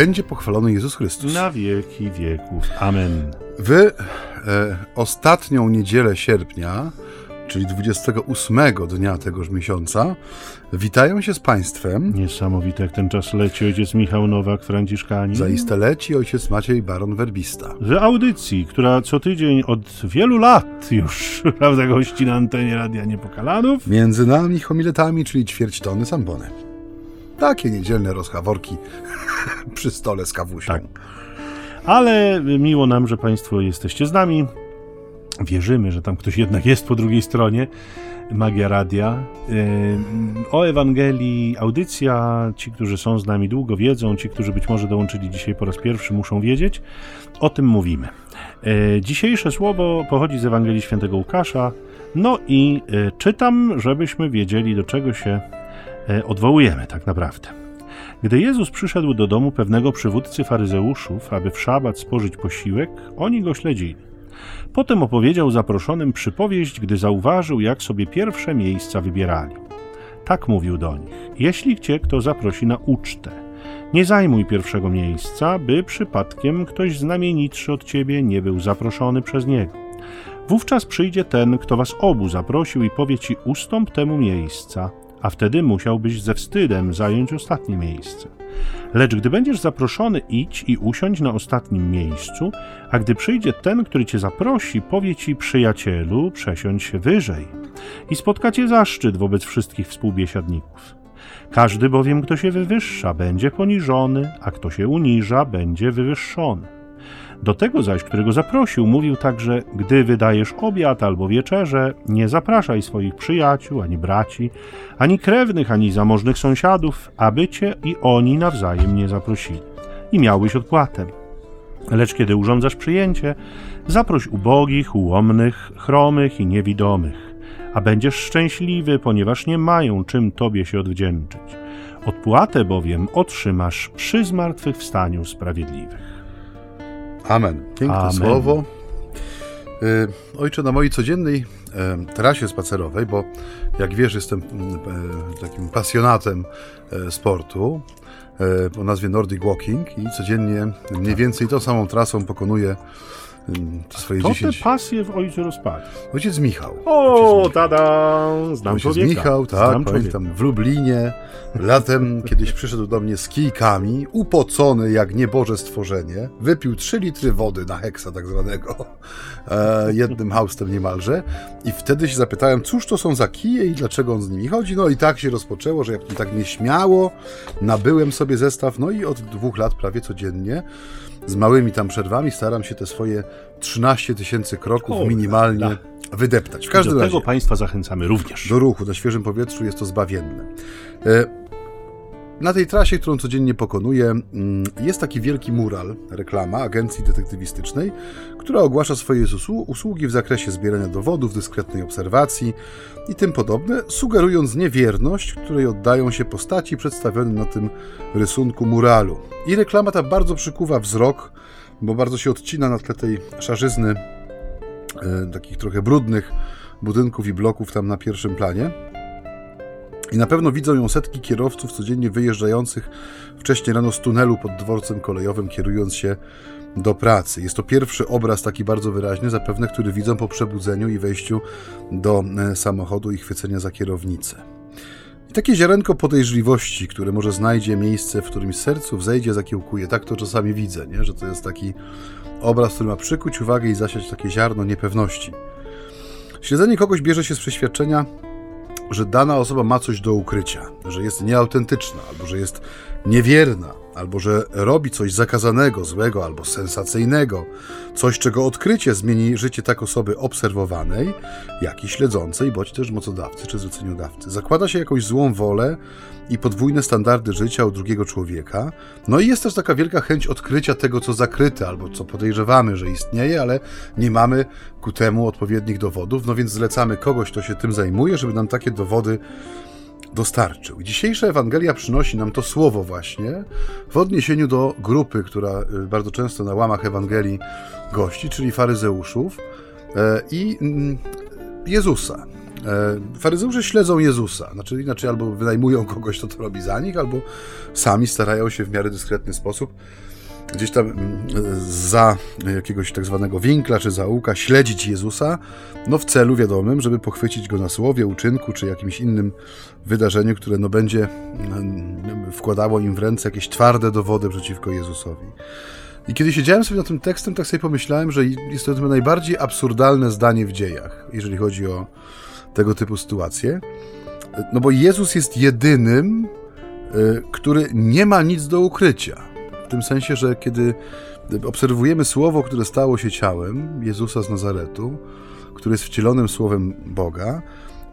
będzie pochwalony Jezus Chrystus. Na wieki wieków. Amen. Wy e, ostatnią niedzielę sierpnia, czyli 28 dnia tegoż miesiąca, witają się z Państwem. Niesamowite, jak ten czas leci ojciec Michał Nowak, Franciszkanin. Zaiste leci ojciec Maciej Baron Werbista. Z audycji, która co tydzień od wielu lat już, prawda, gości na antenie Radia Niepokalanów. Między nami homiletami, czyli ćwierć tony sambony. Takie niedzielne rozchaworki przy stole z kawusią. Tak. Ale miło nam, że Państwo jesteście z nami. Wierzymy, że tam ktoś jednak jest po drugiej stronie. Magia Radia. Yy, O Ewangelii audycja. Ci, którzy są z nami długo, wiedzą. Ci, którzy być może dołączyli dzisiaj po raz pierwszy, muszą wiedzieć. O tym mówimy. Yy, Dzisiejsze słowo pochodzi z Ewangelii Świętego Łukasza. No i yy, czytam, żebyśmy wiedzieli, do czego się odwołujemy tak naprawdę. Gdy Jezus przyszedł do domu pewnego przywódcy faryzeuszów, aby w szabat spożyć posiłek, oni go śledzili. Potem opowiedział zaproszonym przypowieść, gdy zauważył, jak sobie pierwsze miejsca wybierali. Tak mówił do nich: Jeśli cię kto zaprosi na ucztę, nie zajmuj pierwszego miejsca, by przypadkiem ktoś znamienitszy od ciebie nie był zaproszony przez niego. Wówczas przyjdzie ten, kto was obu zaprosił i powie ci: Ustąp temu miejsca, a wtedy musiałbyś ze wstydem zająć ostatnie miejsce. Lecz gdy będziesz zaproszony, idź i usiądź na ostatnim miejscu, a gdy przyjdzie ten, który cię zaprosi, powie ci, przyjacielu, przesiądź się wyżej i spotkacie zaszczyt wobec wszystkich współbiesiadników. Każdy bowiem, kto się wywyższa, będzie poniżony, a kto się uniża, będzie wywyższony. Do tego zaś, którego zaprosił, mówił także: Gdy wydajesz obiad albo wieczerze, nie zapraszaj swoich przyjaciół, ani braci, ani krewnych, ani zamożnych sąsiadów, aby cię i oni nawzajem nie zaprosili. I miałbyś odpłatę. Lecz kiedy urządzasz przyjęcie, zaproś ubogich, ułomnych, chromych i niewidomych, a będziesz szczęśliwy, ponieważ nie mają czym tobie się odwdzięczyć. Odpłatę bowiem otrzymasz przy zmartwychwstaniu sprawiedliwych. Amen. Piękne Amen. słowo. Y, Ojcze, na mojej codziennej e, trasie spacerowej, bo jak wiesz, jestem e, takim pasjonatem sportu o nazwie Nordic Walking i codziennie mniej więcej tą samą trasą pokonuję swoje To te 10... pasje w ojcu rozpali. Ojciec Michał. O, tada! Znam Ojciec człowieka. Michał, tak, Znam pamiętam, w Lublinie latem kiedyś przyszedł do mnie z kijkami, upocony jak nieboże stworzenie, wypił 3 litry wody na heksa tak zwanego, e, jednym haustem niemalże i wtedy się zapytałem, cóż to są za kije i dlaczego on z nimi chodzi, no i tak się rozpoczęło, że mi tak nieśmiało nabyłem sobie zestaw, no i od dwóch lat prawie codziennie z małymi tam przerwami staram się te swoje 13 tysięcy kroków O, minimalnie da. wydeptać. W każdym Do razie tego Państwa zachęcamy również. do ruchu, na świeżym powietrzu jest to zbawienne. E, Na tej trasie, którą codziennie pokonuję, mm, jest taki wielki mural, reklama agencji detektywistycznej, która ogłasza swoje usłu- usługi w zakresie zbierania dowodów, dyskretnej obserwacji i tym podobne, sugerując niewierność, której oddają się postaci przedstawione na tym rysunku muralu. I reklama ta bardzo przykuwa wzrok, bo bardzo się odcina na tle tej szarzyzny, e, takich trochę brudnych budynków i bloków tam na pierwszym planie. I na pewno widzą ją setki kierowców codziennie wyjeżdżających wcześniej rano z tunelu pod dworcem kolejowym, kierując się do pracy. Jest to pierwszy obraz taki bardzo wyraźny, zapewne, który widzą po przebudzeniu i wejściu do e, samochodu i chwycenia za kierownicę. I takie ziarenko podejrzliwości, które może znajdzie miejsce w którymś sercu, wzejdzie, zakiełkuje. Tak to czasami widzę, nie? że to jest taki obraz, który ma przykuć uwagę i zasiać takie ziarno niepewności. Śledzenie kogoś bierze się z przeświadczenia, że dana osoba ma coś do ukrycia, że jest nieautentyczna, albo że jest niewierna, albo że robi coś zakazanego, złego albo sensacyjnego, coś, czego odkrycie zmieni życie tak osoby obserwowanej, jak i śledzącej, bądź też mocodawcy czy zleceniodawcy. Zakłada się jakąś złą wolę i podwójne standardy życia u drugiego człowieka. No i jest też taka wielka chęć odkrycia tego, co zakryte, albo co podejrzewamy, że istnieje, ale nie mamy ku temu odpowiednich dowodów, no więc zlecamy kogoś, kto się tym zajmuje, żeby nam takie dowody dostarczył. Dzisiejsza Ewangelia przynosi nam to słowo właśnie w odniesieniu do grupy, która y, bardzo często na łamach Ewangelii gości, czyli faryzeuszów e, i mm, Jezusa. faryzeusze śledzą Jezusa. Znaczy inaczej albo wynajmują kogoś, kto to robi za nich, albo sami starają się w miarę dyskretny sposób gdzieś tam mm, za jakiegoś tak zwanego winkla czy zaułka śledzić Jezusa, no w celu wiadomym, żeby pochwycić go na słowie, uczynku czy jakimś innym wydarzeniu, które no będzie mm, wkładało im w ręce jakieś twarde dowody przeciwko Jezusowi. I kiedy siedziałem sobie nad tym tekstem, tak sobie pomyślałem, że jest to najbardziej absurdalne zdanie w dziejach, jeżeli chodzi o tego typu sytuacje. No bo Jezus jest jedynym, y, który nie ma nic do ukrycia tym sensie, że kiedy obserwujemy słowo, które stało się ciałem, Jezusa z Nazaretu, który jest wcielonym słowem Boga,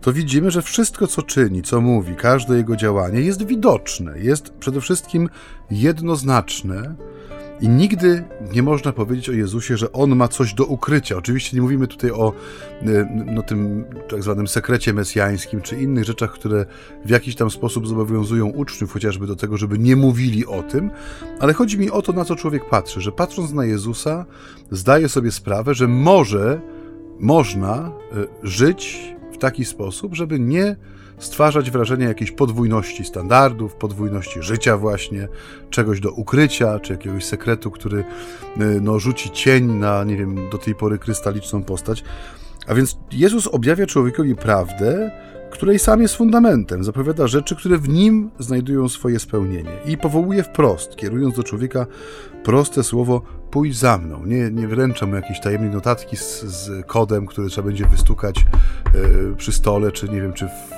to widzimy, że wszystko, co czyni, co mówi, każde jego działanie jest widoczne, jest przede wszystkim jednoznaczne i nigdy nie można powiedzieć o Jezusie, że on ma coś do ukrycia. Oczywiście nie mówimy tutaj o y, no, tym tak zwanym sekrecie mesjańskim, czy innych rzeczach, które w jakiś tam sposób zobowiązują uczniów chociażby do tego, żeby nie mówili o tym, ale chodzi mi o to, na co człowiek patrzy, że patrząc na Jezusa, zdaje sobie sprawę, że może, można y, żyć w taki sposób, żeby nie stwarzać wrażenie jakiejś podwójności standardów, podwójności życia właśnie, czegoś do ukrycia, czy jakiegoś sekretu, który y, no, rzuci cień na, nie wiem, do tej pory krystaliczną postać. A więc Jezus objawia człowiekowi prawdę, której sam jest fundamentem, zapowiada rzeczy, które w nim znajdują swoje spełnienie i powołuje wprost, kierując do człowieka proste słowo pójdź za mną. Nie, nie wręcza mu jakiejś tajemnej notatki z, z kodem, który trzeba będzie wystukać yy, przy stole, czy nie wiem, czy w,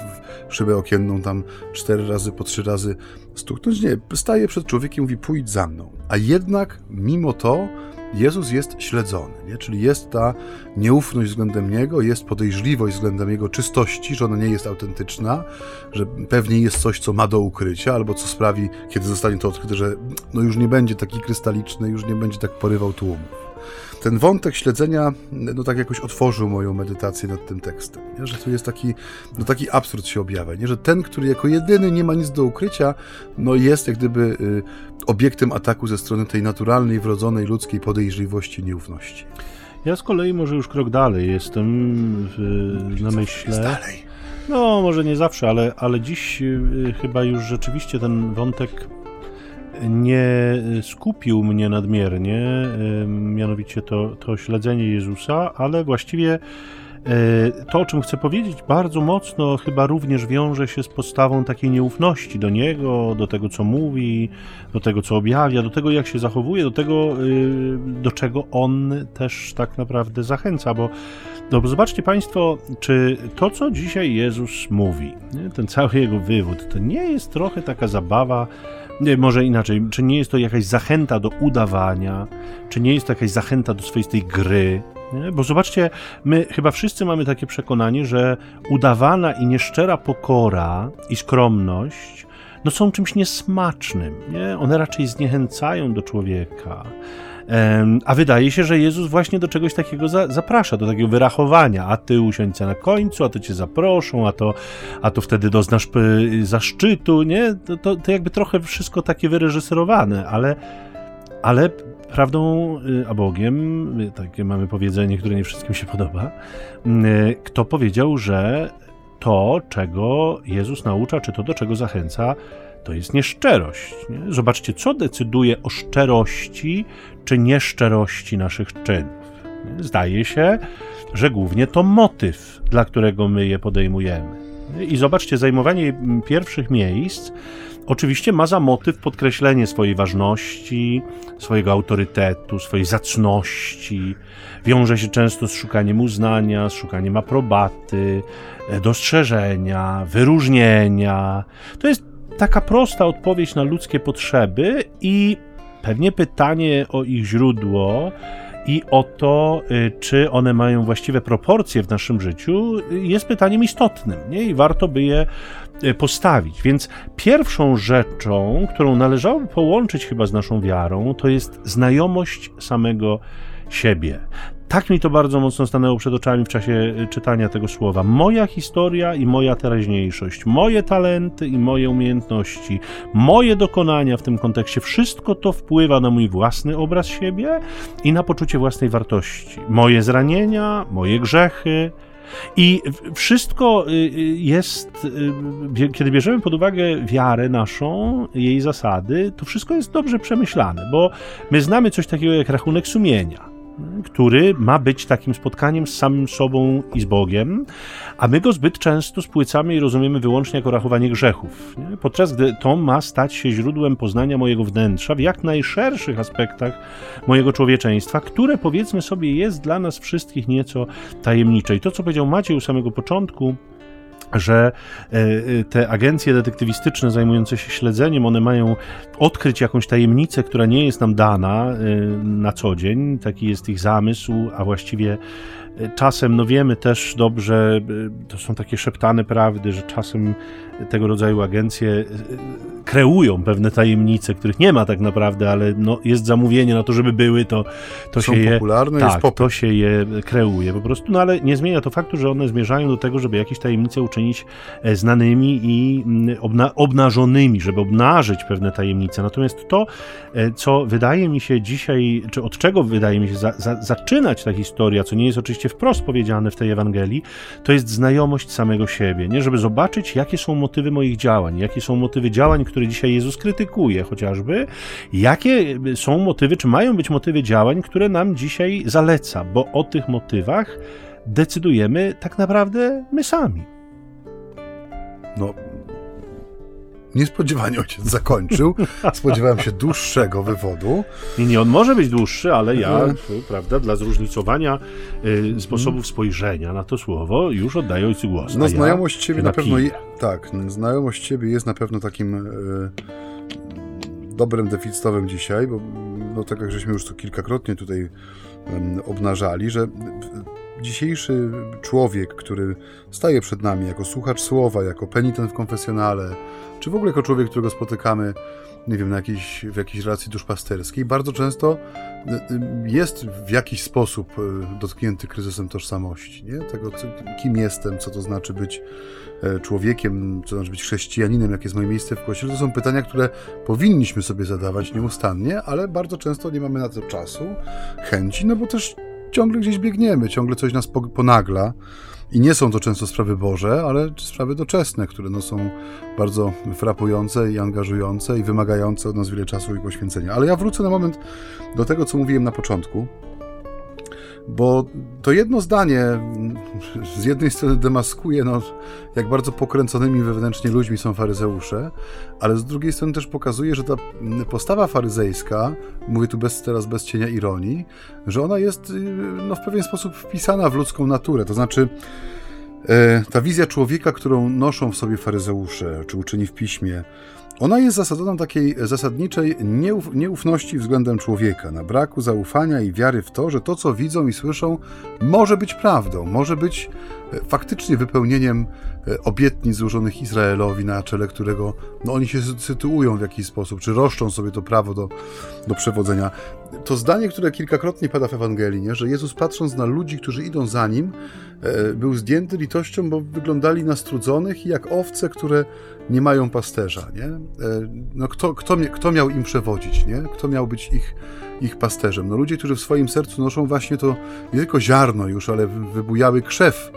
szybę okienną tam cztery razy, po trzy razy stuknąć. Nie, staje przed człowiekiem i mówi pójdź za mną. A jednak mimo to Jezus jest śledzony, nie? czyli jest ta nieufność względem Niego, jest podejrzliwość względem Jego czystości, że ona nie jest autentyczna, że pewnie jest coś, co ma do ukrycia, albo co sprawi, kiedy zostanie to odkryte, że no już nie będzie taki krystaliczny, już nie będzie tak porywał tłumów ten wątek śledzenia, no tak jakoś otworzył moją medytację nad tym tekstem, nie? że tu jest taki, no taki absurd się objawia, nie? że ten, który jako jedyny nie ma nic do ukrycia, no jest jak gdyby y, obiektem ataku ze strony tej naturalnej, wrodzonej ludzkiej podejrzliwości, nieufności. Ja z kolei może już krok dalej jestem w, na myśle. dalej. No, może nie zawsze, ale, ale dziś y, chyba już rzeczywiście ten wątek nie skupił mnie nadmiernie, mianowicie to, to śledzenie Jezusa, ale właściwie e, to, o czym chcę powiedzieć, bardzo mocno chyba również wiąże się z postawą takiej nieufności do Niego, do tego, co mówi, do tego, co objawia, do tego, jak się zachowuje, do tego, e, do czego On też tak naprawdę zachęca, bo no bo zobaczcie Państwo, czy to, co dzisiaj Jezus mówi, ten cały Jego wywód, to nie jest trochę taka zabawa nie, może inaczej, czy nie jest to jakaś zachęta do udawania, czy nie jest to jakaś zachęta do swoistej gry, nie? Bo zobaczcie, my chyba wszyscy mamy takie przekonanie, że udawana i nieszczera pokora i skromność no są czymś niesmacznym. Nie? One raczej zniechęcają do człowieka. A wydaje się, że Jezus właśnie do czegoś takiego za, zaprasza, do takiego wyrachowania. A ty usiądź na końcu, a to cię zaproszą, a to, a to wtedy doznasz zaszczytu, nie? To, to, to jakby trochę wszystko takie wyreżyserowane, ale, ale prawdą y, a Bogiem, y, takie mamy powiedzenie, które nie wszystkim się podoba, y, kto powiedział, że to, czego Jezus naucza, czy to, do czego zachęca, to jest nieszczerość. Nie? Zobaczcie, co decyduje o szczerości czy nieszczerości naszych czynów. Nie? Zdaje się, że głównie to motyw, dla którego my je podejmujemy. Nie? I zobaczcie, zajmowanie pierwszych miejsc oczywiście ma za motyw podkreślenie swojej ważności, swojego autorytetu, swojej zacności. Wiąże się często z szukaniem uznania, z szukaniem aprobaty, e, dostrzeżenia, wyróżnienia. To jest taka prosta odpowiedź na ludzkie potrzeby i pewnie pytanie o ich źródło i o to, y, czy one mają właściwe proporcje w naszym życiu, jest pytaniem istotnym nie? i warto by je y, postawić. Więc pierwszą rzeczą, którą należałoby połączyć chyba z naszą wiarą, to jest znajomość samego siebie tak mi to bardzo mocno stanęło przed oczami w czasie y, czytania tego słowa. Moja historia i moja teraźniejszość, moje talenty i moje umiejętności, moje dokonania w tym kontekście, wszystko to wpływa na mój własny obraz siebie i na poczucie własnej wartości. Moje zranienia, moje grzechy, I wszystko y, y, jest, kiedy bierzemy pod uwagę wiarę naszą, jej zasady, to wszystko jest dobrze przemyślane, bo my znamy coś takiego jak rachunek sumienia który ma być takim spotkaniem z samym sobą i z Bogiem, a my go zbyt często spłycamy i rozumiemy wyłącznie jako rachowanie grzechów, nie? podczas gdy to ma stać się źródłem poznania mojego wnętrza w jak najszerszych aspektach mojego człowieczeństwa, które powiedzmy sobie jest dla nas wszystkich nieco tajemnicze. I to, co powiedział Maciej u samego początku, że e, e, te agencje detektywistyczne zajmujące się śledzeniem, one mają odkryć jakąś tajemnicę, która nie jest nam dana e, na co dzień. Taki jest ich zamysł, a właściwie czasem, no wiemy też dobrze, to są takie szeptane prawdy, że czasem tego rodzaju agencje kreują pewne tajemnice, których nie ma tak naprawdę, ale no, jest zamówienie na to, żeby były, to, to Są się je. popularne, tak, jest to się je kreuje po prostu, no ale nie zmienia to faktu, że one zmierzają do tego, żeby jakieś tajemnice uczynić e, znanymi i mm, obna obnażonymi, żeby obnażyć pewne tajemnice. Natomiast to, e, co wydaje mi się dzisiaj, czy od czego wydaje mi się za, za, zaczynać ta historia, co nie jest oczywiście wprost powiedziane w tej Ewangelii, to jest znajomość samego siebie, nie? Żeby zobaczyć, jakie są motywy moich działań, jakie są motywy działań, które dzisiaj Jezus krytykuje chociażby, jakie są motywy, czy mają być motywy działań, które nam dzisiaj zaleca, bo o tych motywach decydujemy tak naprawdę my sami. No, niespodziewanie ojciec zakończył. Spodziewałem się dłuższego wywodu. Nie, nie, on może być dłuższy, ale ja, Mhm. prawda, dla zróżnicowania y, sposobów spojrzenia na to słowo już oddaję ojcu głos. No, ja znajomość ciebie się na pewno. Je, tak, znajomość ciebie jest na pewno takim e, dobrem deficytowym dzisiaj, bo no, tak jak żeśmy już to kilkakrotnie tutaj obnażali, że dzisiejszy człowiek, który staje przed nami jako słuchacz słowa, jako penitent w konfesjonale, czy w ogóle jako człowiek, którego spotykamy, nie wiem, na jakiejś, w jakiejś relacji duszpasterskiej, bardzo często y, y, jest w jakiś sposób y, dotknięty kryzysem tożsamości, nie? Tego, kim jestem, co to znaczy być e, człowiekiem, co to znaczy być chrześcijaninem, jakie jest moje miejsce w Kościele. To są pytania, które powinniśmy sobie zadawać nieustannie, ale bardzo często nie mamy na to czasu, chęci, no bo też ciągle gdzieś biegniemy, ciągle coś nas po- ponagla. I nie są to często sprawy Boże, ale sprawy doczesne, które no są bardzo frapujące i angażujące i wymagające od nas wiele czasu i poświęcenia. Ale ja wrócę na moment do tego, co mówiłem na początku, bo to jedno zdanie z jednej strony demaskuje, no, jak bardzo pokręconymi wewnętrznie ludźmi są faryzeusze, ale z drugiej strony też pokazuje, że ta postawa faryzejska, mówię tu bez, teraz bez cienia ironii, że ona jest y, no, w pewien sposób wpisana w ludzką naturę. To znaczy, e, ta wizja człowieka, którą noszą w sobie faryzeusze, czy uczyni w piśmie, ona jest zasadzona na takiej zasadniczej nieuf, nieufności względem człowieka, na braku zaufania i wiary w to, że to, co widzą i słyszą, może być prawdą, może być faktycznie wypełnieniem e, obietnic złożonych Izraelowi, na czele którego no, oni się sy- sytuują w jakiś sposób, czy roszczą sobie to prawo do, do przewodzenia. To zdanie, które kilkakrotnie pada w Ewangelii, nie? że Jezus patrząc na ludzi, którzy idą za Nim, e, był zdjęty litością, bo wyglądali na strudzonych i jak owce, które nie mają pasterza, nie? E, No kto, kto, kto miał im przewodzić, nie? Kto miał być ich, ich pasterzem? No ludzie, którzy w swoim sercu noszą właśnie to nie tylko ziarno już, ale wy- wybujały krzew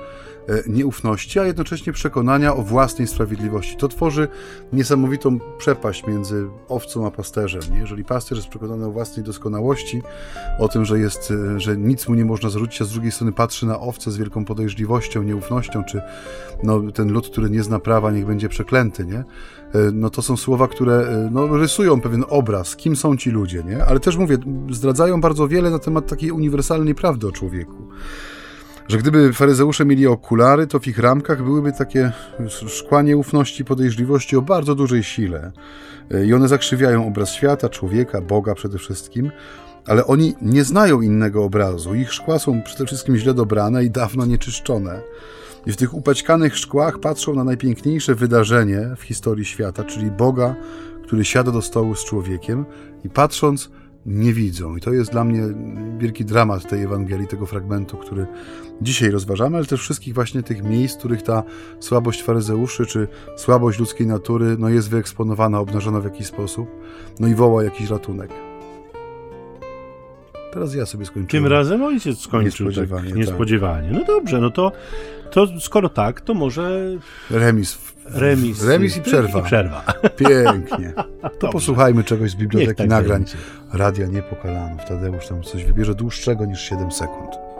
nieufności, a jednocześnie przekonania o własnej sprawiedliwości. To tworzy niesamowitą przepaść między owcą a pasterzem. Jeżeli pasterz jest przekonany o własnej doskonałości, o tym, że, jest, e, że nic mu nie można zarzucić, a z drugiej strony patrzy na owce z wielką podejrzliwością, nieufnością, czy no, ten lud, który nie zna prawa, niech będzie przeklęty, nie? E, No to są słowa, które e, no, rysują pewien obraz, kim są ci ludzie, nie? Ale też mówię, zdradzają bardzo wiele na temat takiej uniwersalnej prawdy o człowieku. Że gdyby faryzeusze mieli okulary, to w ich ramkach byłyby takie szkła nieufności, podejrzliwości o bardzo dużej sile. E, I one zakrzywiają obraz świata, człowieka, Boga przede wszystkim. Ale oni nie znają innego obrazu. Ich szkła są przede wszystkim źle dobrane i dawno nieczyszczone. I w tych upaćkanych szkłach patrzą na najpiękniejsze wydarzenie w historii świata, czyli Boga, który siada do stołu z człowiekiem i patrząc nie widzą. I to jest dla mnie wielki dramat tej Ewangelii, tego fragmentu, który dzisiaj rozważamy, ale też wszystkich właśnie tych miejsc, w których ta słabość faryzeuszy, czy słabość ludzkiej natury no jest wyeksponowana, obnażona w jakiś sposób, no i woła jakiś ratunek. Teraz ja sobie skończyłem. Tym razem ojciec skończył Niespodziewanie, tak, tak. niespodziewanie. No dobrze, no to, to skoro tak, to może Remis. Remis. Remis i przerwa. I przerwa. Pięknie. To posłuchajmy czegoś z biblioteki tak nagrań. będzie. Radia Niepokalanów. Tadeusz tam coś wybierze dłuższego niż 7 sekund.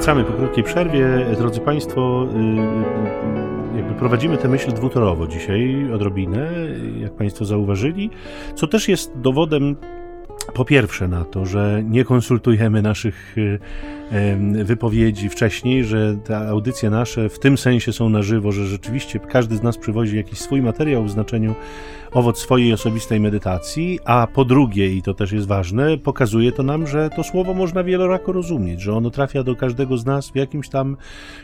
Wracamy po krótkiej przerwie. Drodzy Państwo, y, y, jakby prowadzimy tę myśl dwutorowo dzisiaj, odrobinę, jak Państwo zauważyli, co też jest dowodem po pierwsze na to, że nie konsultujemy naszych y, wypowiedzi wcześniej, że te audycje nasze w tym sensie są na żywo, że rzeczywiście każdy z nas przywozi jakiś swój materiał w znaczeniu owoc swojej osobistej medytacji, a po drugie, i to też jest ważne, pokazuje to nam, że to słowo można wielorako rozumieć, że ono trafia do każdego z nas w jakimś tam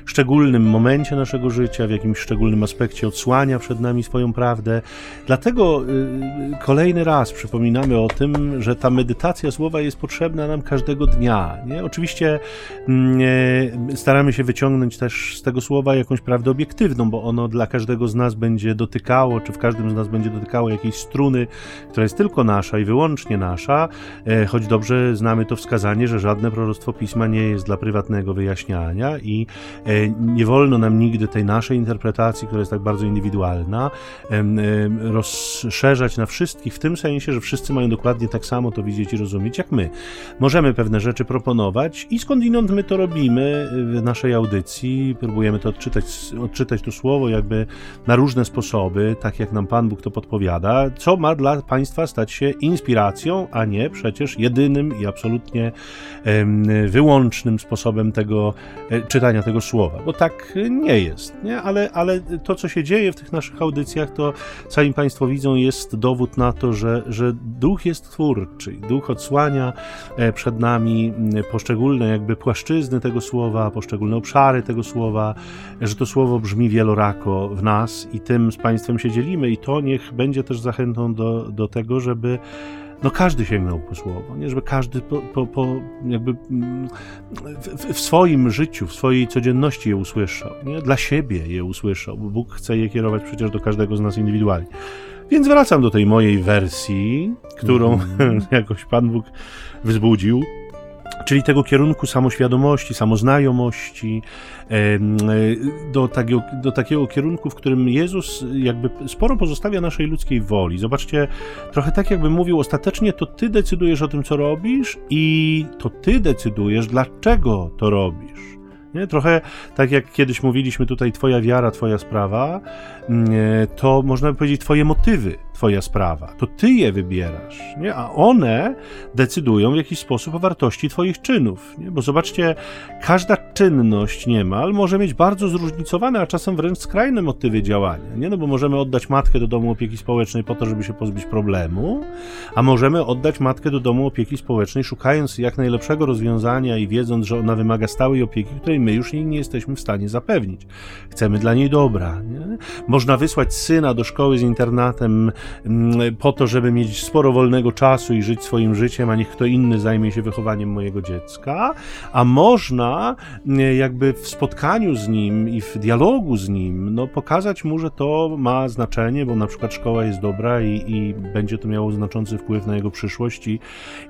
szczególnym momencie naszego życia, w jakimś szczególnym aspekcie odsłania przed nami swoją prawdę. Dlatego y, kolejny raz przypominamy o tym, że ta medytacja słowa jest potrzebna nam każdego dnia. Nie? Oczywiście mm, staramy się wyciągnąć też z tego słowa jakąś prawdę obiektywną, bo ono dla każdego z nas będzie dotykało, czy w każdym z nas będzie dotykało jakiejś struny, która jest tylko nasza i wyłącznie nasza, e, choć dobrze znamy to wskazanie, że żadne proroctwo pisma nie jest dla prywatnego wyjaśniania i e, nie wolno nam nigdy tej naszej interpretacji, która jest tak bardzo indywidualna, rozszerzać na wszystkich, w tym sensie, że wszyscy mają dokładnie tak samo to widzieć i rozumieć jak my. Możemy pewne rzeczy proponować i skądinąd my to robimy w naszej audycji, próbujemy to odczytać, odczytać to słowo jakby na różne sposoby, tak jak nam Pan Bóg to podpowiada, co ma dla Państwa stać się inspiracją, a nie przecież jedynym i absolutnie wyłącznym sposobem tego e, czytania tego słowa, bo tak nie jest, nie? Ale, ale to, co się dzieje w tych naszych audycjach, to sami Państwo widzą, jest dowód na to, że, że duch jest twórczy, duch odsłania e, przed nami poszczególne jakby płaszczyzny tego słowa, poszczególne obszary tego słowa, że to słowo brzmi wielorako w nas i tym z Państwem się dzielimy i to niech będzie też zachętą do, do tego, żeby no każdy sięgnął po słowo, nie? żeby każdy po, po, po jakby mm, w, w swoim życiu, w swojej codzienności je usłyszał, nie? dla siebie je usłyszał, bo Bóg chce je kierować przecież do każdego z nas indywidualnie. Więc wracam do tej mojej wersji, którą jakoś Pan Bóg wzbudził czyli tego kierunku samoświadomości, samoznajomości, do takiego, do takiego kierunku, w którym Jezus jakby sporo pozostawia naszej ludzkiej woli. Zobaczcie, trochę tak jakby mówił, ostatecznie to ty decydujesz o tym, co robisz i to ty decydujesz, dlaczego to robisz. Nie? Trochę tak jak kiedyś mówiliśmy tutaj, twoja wiara, twoja sprawa, mm, e, to można by powiedzieć twoje motywy, twoja sprawa. To ty je wybierasz, nie? a one decydują w jakiś sposób o wartości twoich czynów. Nie? Bo zobaczcie, każda czynność niemal może mieć bardzo zróżnicowane, a czasem wręcz skrajne motywy działania. Nie? No bo możemy oddać matkę do domu opieki społecznej po to, żeby się pozbyć problemu, a możemy oddać matkę do domu opieki społecznej, szukając jak najlepszego rozwiązania i wiedząc, że ona wymaga stałej opieki, której my już jej nie jesteśmy w stanie zapewnić. Chcemy dla niej dobra. Nie? Można wysłać syna do szkoły z internatem po to, żeby mieć sporo wolnego czasu i żyć swoim życiem, a niech kto inny zajmie się wychowaniem mojego dziecka, a można mm, jakby w spotkaniu z nim i w dialogu z nim no, pokazać mu, że to ma znaczenie, bo na przykład szkoła jest dobra i, i będzie to miało znaczący wpływ na jego przyszłość i,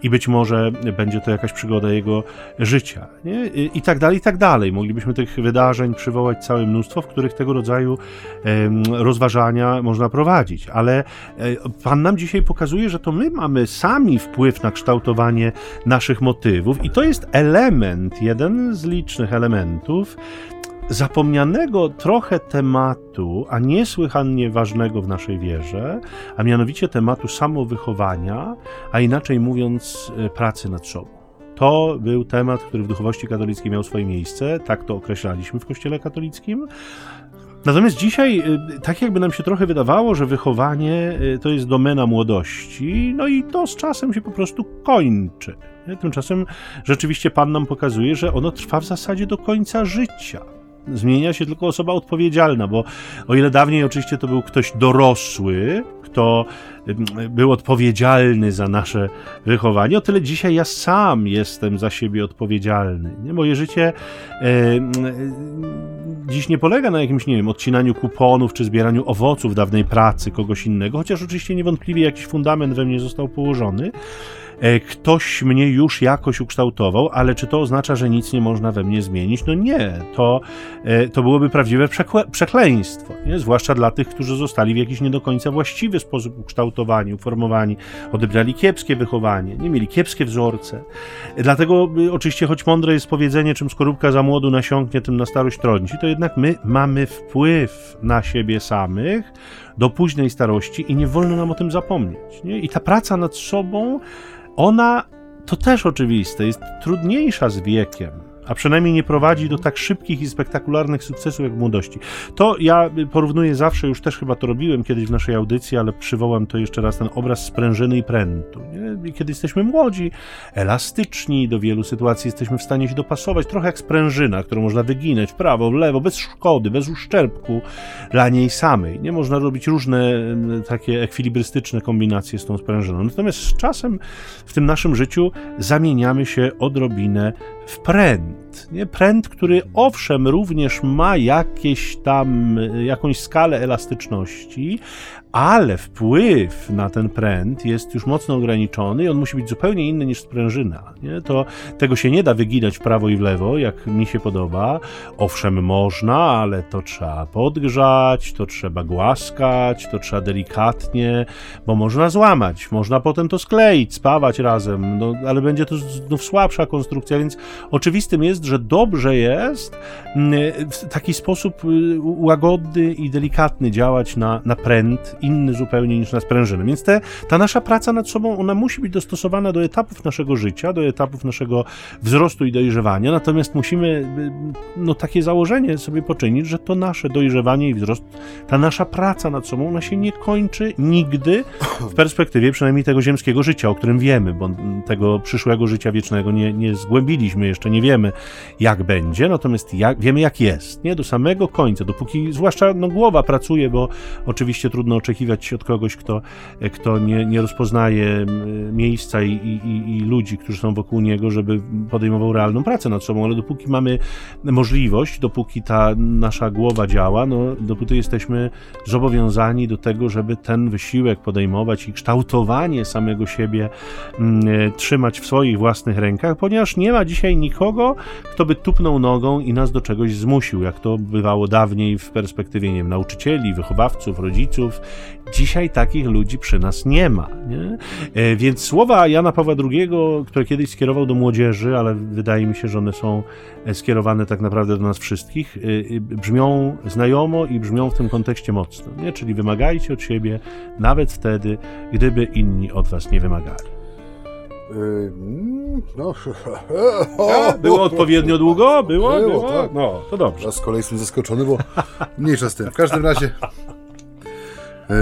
i być może będzie to jakaś przygoda jego życia. Nie? I, I tak dalej, i tak dalej. Moglibyśmy tych wydarzeń przywołać całe mnóstwo, w których tego rodzaju rozważania można prowadzić. Ale Pan nam dzisiaj pokazuje, że to my mamy sami wpływ na kształtowanie naszych motywów i to jest element, jeden z licznych elementów zapomnianego trochę tematu, a niesłychanie ważnego w naszej wierze, a mianowicie tematu samowychowania, a inaczej mówiąc, e, pracy nad sobą. To był temat, który w duchowości katolickiej miał swoje miejsce, tak to określaliśmy w Kościele katolickim. Natomiast dzisiaj, y, tak jakby nam się trochę wydawało, że wychowanie y, to jest domena młodości, no i to z czasem się po prostu kończy. Tymczasem rzeczywiście Pan nam pokazuje, że ono trwa w zasadzie do końca życia. Zmienia się tylko osoba odpowiedzialna, bo o ile dawniej oczywiście to był ktoś dorosły, kto był odpowiedzialny za nasze wychowanie, o tyle dzisiaj ja sam jestem za siebie odpowiedzialny. Nie? Moje życie e, dziś nie polega na jakimś, nie wiem, odcinaniu kuponów czy zbieraniu owoców dawnej pracy kogoś innego, chociaż oczywiście niewątpliwie jakiś fundament we mnie został położony. E, ktoś mnie już jakoś ukształtował, ale czy to oznacza, że nic nie można we mnie zmienić? No nie, to, e, to byłoby prawdziwe przekleństwo, nie? zwłaszcza dla tych, którzy zostali w jakiś nie do końca właściwy sposób ukształtowani, uformowani, odebrali kiepskie wychowanie, nie mieli kiepskie wzorce. Dlatego y, oczywiście, choć mądre jest powiedzenie, czym skorupka za młodu nasiąknie, tym na starość trąci, to jednak my mamy wpływ na siebie samych do późnej starości i nie wolno nam o tym zapomnieć. Nie? I ta praca nad sobą ona, to też oczywiste, jest trudniejsza z wiekiem a przynajmniej nie prowadzi do tak szybkich i spektakularnych sukcesów jak w młodości. To ja porównuję zawsze, już też chyba to robiłem kiedyś w naszej audycji, ale przywołam to jeszcze raz, ten obraz sprężyny i prętu. Nie? Kiedy jesteśmy młodzi, elastyczni, do wielu sytuacji jesteśmy w stanie się dopasować, trochę jak sprężyna, którą można wyginać w prawo, w lewo, bez szkody, bez uszczerbku dla niej samej. Nie można robić różne takie ekwilibrystyczne kombinacje z tą sprężyną. Natomiast z czasem w tym naszym życiu zamieniamy się odrobinę w pręt. Nie? Pręt, który owszem również ma jakieś tam, jakąś skalę elastyczności, ale wpływ na ten pręt jest już mocno ograniczony i on musi być zupełnie inny niż sprężyna. Nie? To, tego się nie da wyginać w prawo i w lewo, jak mi się podoba. Owszem, można, ale to trzeba podgrzać, to trzeba głaskać, to trzeba delikatnie, bo można złamać, można potem to skleić, spawać razem, no, ale będzie to znów słabsza konstrukcja, więc oczywistym jest, że dobrze jest mm, w taki sposób y, łagodny i delikatny działać na, na pręt inny zupełnie niż na sprężyny. Więc te, ta nasza praca nad sobą, ona musi być dostosowana do etapów naszego życia, do etapów naszego wzrostu i dojrzewania, natomiast musimy no, takie założenie sobie poczynić, że to nasze dojrzewanie i wzrost, ta nasza praca nad sobą, ona się nie kończy nigdy w perspektywie przynajmniej tego ziemskiego życia, o którym wiemy, bo tego przyszłego życia wiecznego nie, nie zgłębiliśmy jeszcze, nie wiemy jak będzie, natomiast jak, wiemy jak jest, nie? Do samego końca, dopóki, zwłaszcza no, głowa pracuje, bo oczywiście trudno oczekiwać oczekiwać od kogoś, kto, kto nie, nie rozpoznaje miejsca i, i, i ludzi, którzy są wokół niego, żeby podejmował realną pracę nad sobą, ale dopóki mamy możliwość, dopóki ta nasza głowa działa, no, dopóty jesteśmy zobowiązani do tego, żeby ten wysiłek podejmować i kształtowanie samego siebie mm, trzymać w swoich własnych rękach, ponieważ nie ma dzisiaj nikogo, kto by tupnął nogą i nas do czegoś zmusił, jak to bywało dawniej w perspektywie nie wiem, nauczycieli, wychowawców, rodziców, Dzisiaj takich ludzi przy nas nie ma. Nie? E, więc słowa Jana Pawła II, które kiedyś skierował do młodzieży, ale wydaje mi się, że one są e, skierowane tak naprawdę do nas wszystkich, e, brzmią znajomo i brzmią w tym kontekście mocno. Nie? Czyli wymagajcie od siebie nawet wtedy, gdyby inni od was nie wymagali. No, było odpowiednio długo? Było? Było, było? Tak. No, to dobrze. Ja z kolei jestem zaskoczony, bo mniejsza z tym. W każdym razie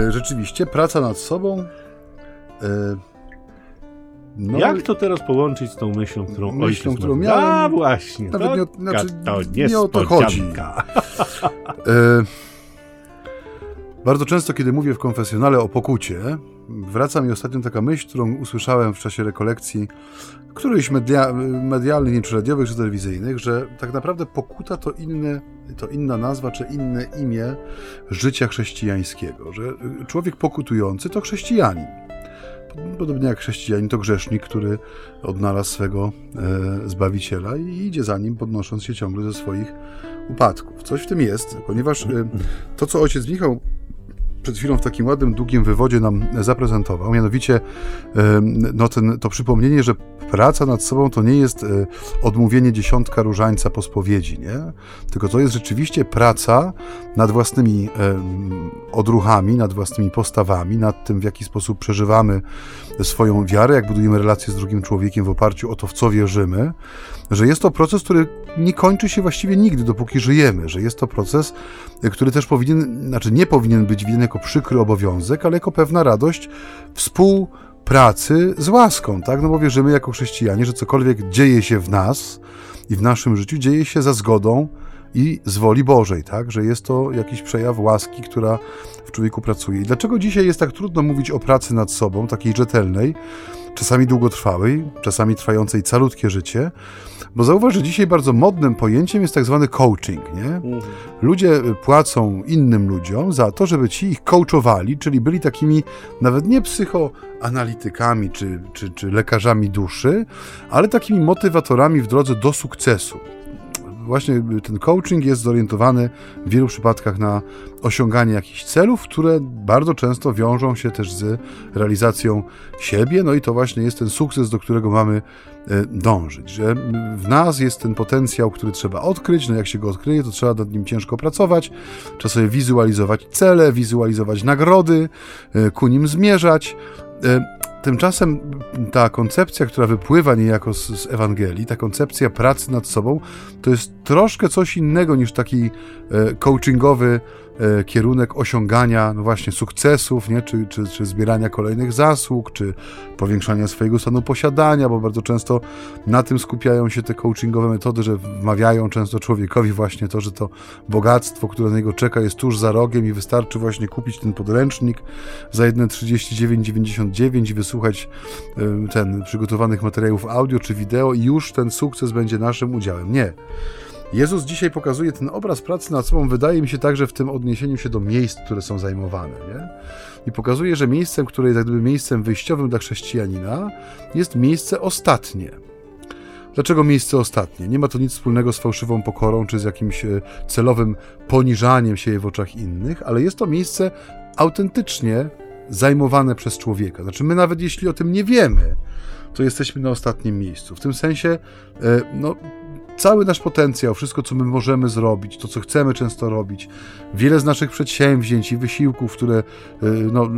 rzeczywiście praca nad sobą e, no, Jak to teraz połączyć z tą myślą, którą myślą, ojciec którą miałem? A właśnie. Nawet to, nie, znaczy, to nie o to chodzi. E, bardzo często, kiedy mówię w konfesjonale o pokucie, wraca mi ostatnio taka myśl, którą usłyszałem w czasie rekolekcji którychś media, medialnych, nie czy radiowych, czy telewizyjnych, że tak naprawdę pokuta to, inne, to inna nazwa, czy inne imię życia chrześcijańskiego, że człowiek pokutujący to chrześcijanin. Podobnie jak chrześcijanin to grzesznik, który odnalazł swego e, Zbawiciela i idzie za nim, podnosząc się ciągle ze swoich upadków. Coś w tym jest, ponieważ e, to, co ojciec Michał przed chwilą w takim ładnym, długim wywodzie nam zaprezentował, mianowicie no ten, to przypomnienie, że praca nad sobą to nie jest e, odmówienie dziesiątka różańca po spowiedzi, nie? tylko to jest rzeczywiście praca nad własnymi odruchami, nad własnymi postawami, nad tym, w jaki sposób przeżywamy swoją wiarę, jak budujemy relacje z drugim człowiekiem w oparciu o to, w co wierzymy, że jest to proces, który nie kończy się właściwie nigdy, dopóki żyjemy, że jest to proces, który też powinien, znaczy nie powinien być widziany jako przykry obowiązek, ale jako pewna radość współpracy z łaską, tak? No bo wierzymy jako chrześcijanie, że cokolwiek dzieje się w nas i w naszym życiu, dzieje się za zgodą i z woli Bożej, tak? Że jest to jakiś przejaw łaski, która w człowieku pracuje. I dlaczego dzisiaj jest tak trudno mówić o pracy nad sobą, takiej rzetelnej, czasami długotrwałej, czasami trwającej calutkie życie? Bo zauważ, że dzisiaj bardzo modnym pojęciem jest tak zwany coaching, nie? Mhm. Ludzie płacą innym ludziom za to, żeby ci ich coachowali, czyli byli takimi nawet nie psychoanalitykami czy, czy, czy lekarzami duszy, ale takimi motywatorami w drodze do sukcesu właśnie ten coaching jest zorientowany w wielu przypadkach na osiąganie jakichś celów, które bardzo często wiążą się też z realizacją siebie, no i to właśnie jest ten sukces, do którego mamy e, dążyć, że w nas jest ten potencjał, który trzeba odkryć, no jak się go odkryje, to trzeba nad nim ciężko pracować, trzeba sobie wizualizować cele, wizualizować nagrody, e, ku nim zmierzać, Tymczasem ta koncepcja, która wypływa niejako z, z, Ewangelii, ta koncepcja pracy nad sobą, to jest troszkę coś innego niż taki e, coachingowy E, kierunek osiągania no właśnie sukcesów, nie? Czy, czy, czy zbierania kolejnych zasług, czy powiększania swojego stanu posiadania, bo bardzo często na tym skupiają się te coachingowe metody, że wmawiają często człowiekowi właśnie to, że to bogactwo, które na niego czeka, jest tuż za rogiem i wystarczy właśnie kupić ten podręcznik za jedne 39,99 i wysłuchać e, ten przygotowanych materiałów audio czy wideo i już ten sukces będzie naszym udziałem. Nie. Jezus dzisiaj pokazuje ten obraz pracy nad sobą, wydaje mi się także w tym odniesieniu się do miejsc, które są zajmowane. Nie? I pokazuje, że miejscem, które jest jak gdyby miejscem wyjściowym dla chrześcijanina, jest miejsce ostatnie. Dlaczego miejsce ostatnie? Nie ma to nic wspólnego z fałszywą pokorą czy z jakimś e, celowym poniżaniem się w oczach innych, ale jest to miejsce autentycznie zajmowane przez człowieka. Znaczy, my nawet jeśli o tym nie wiemy, to jesteśmy na ostatnim miejscu. W tym sensie, e, no, cały nasz potencjał, wszystko, co my możemy zrobić, to, co chcemy często robić, wiele z naszych przedsięwzięć i wysiłków, które y, no,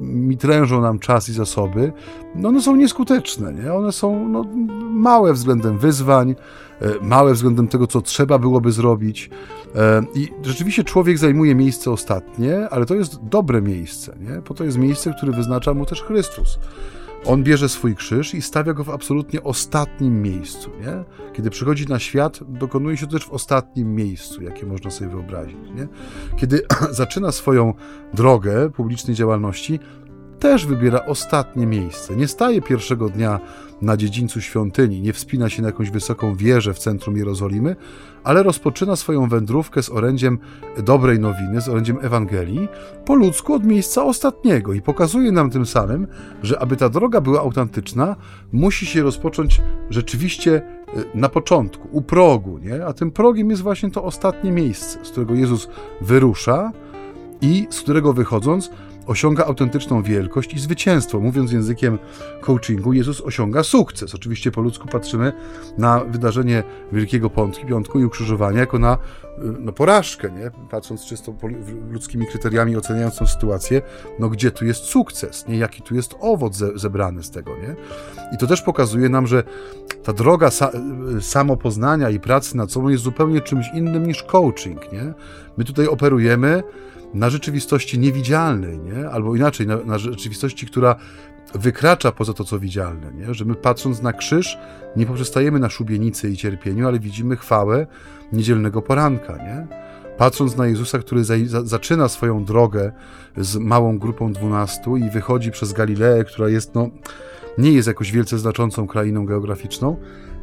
mitrężą nam czas i zasoby, no one są nieskuteczne, nie? One są no, małe względem wyzwań, y, małe względem tego, co trzeba byłoby zrobić. Y, I rzeczywiście człowiek zajmuje miejsce ostatnie, ale to jest dobre miejsce, nie? Bo to jest miejsce, które wyznacza mu też Chrystus. On bierze swój krzyż i stawia go w absolutnie ostatnim miejscu. Nie? Kiedy przychodzi na świat, dokonuje się to też w ostatnim miejscu, jakie można sobie wyobrazić. Nie? Kiedy zaczyna swoją drogę publicznej działalności, też wybiera ostatnie miejsce. Nie staje pierwszego dnia na dziedzińcu świątyni, nie wspina się na jakąś wysoką wieżę w centrum Jerozolimy, ale rozpoczyna swoją wędrówkę z orędziem dobrej nowiny, z orędziem Ewangelii, po ludzku od miejsca ostatniego i pokazuje nam tym samym, że aby ta droga była autentyczna, musi się rozpocząć rzeczywiście e, na początku, u progu, nie? a tym progiem jest właśnie to ostatnie miejsce, z którego Jezus wyrusza i z którego wychodząc osiąga autentyczną wielkość i zwycięstwo. Mówiąc językiem coachingu, Jezus osiąga sukces. Oczywiście po ludzku patrzymy na wydarzenie Wielkiego Piątku i ukrzyżowania jako na no, porażkę, nie? patrząc czysto ludzkimi kryteriami, oceniając tę sytuację, no gdzie tu jest sukces, nie? jaki tu jest owoc ze, zebrany z tego. Nie? I to też pokazuje nam, że ta droga sa samopoznania i pracy nad sobą jest zupełnie czymś innym niż coaching. Nie? My tutaj operujemy na rzeczywistości niewidzialnej, nie? albo inaczej, na, na rzeczywistości, która wykracza poza to, co widzialne, nie? że my patrząc na krzyż nie poprzestajemy na szubienicy i cierpieniu, ale widzimy chwałę niedzielnego poranka. Nie? Patrząc na Jezusa, który za, za, zaczyna swoją drogę z małą grupą dwunastu i wychodzi przez Galileę, która jest, no, nie jest jakoś wielce znaczącą krainą geograficzną,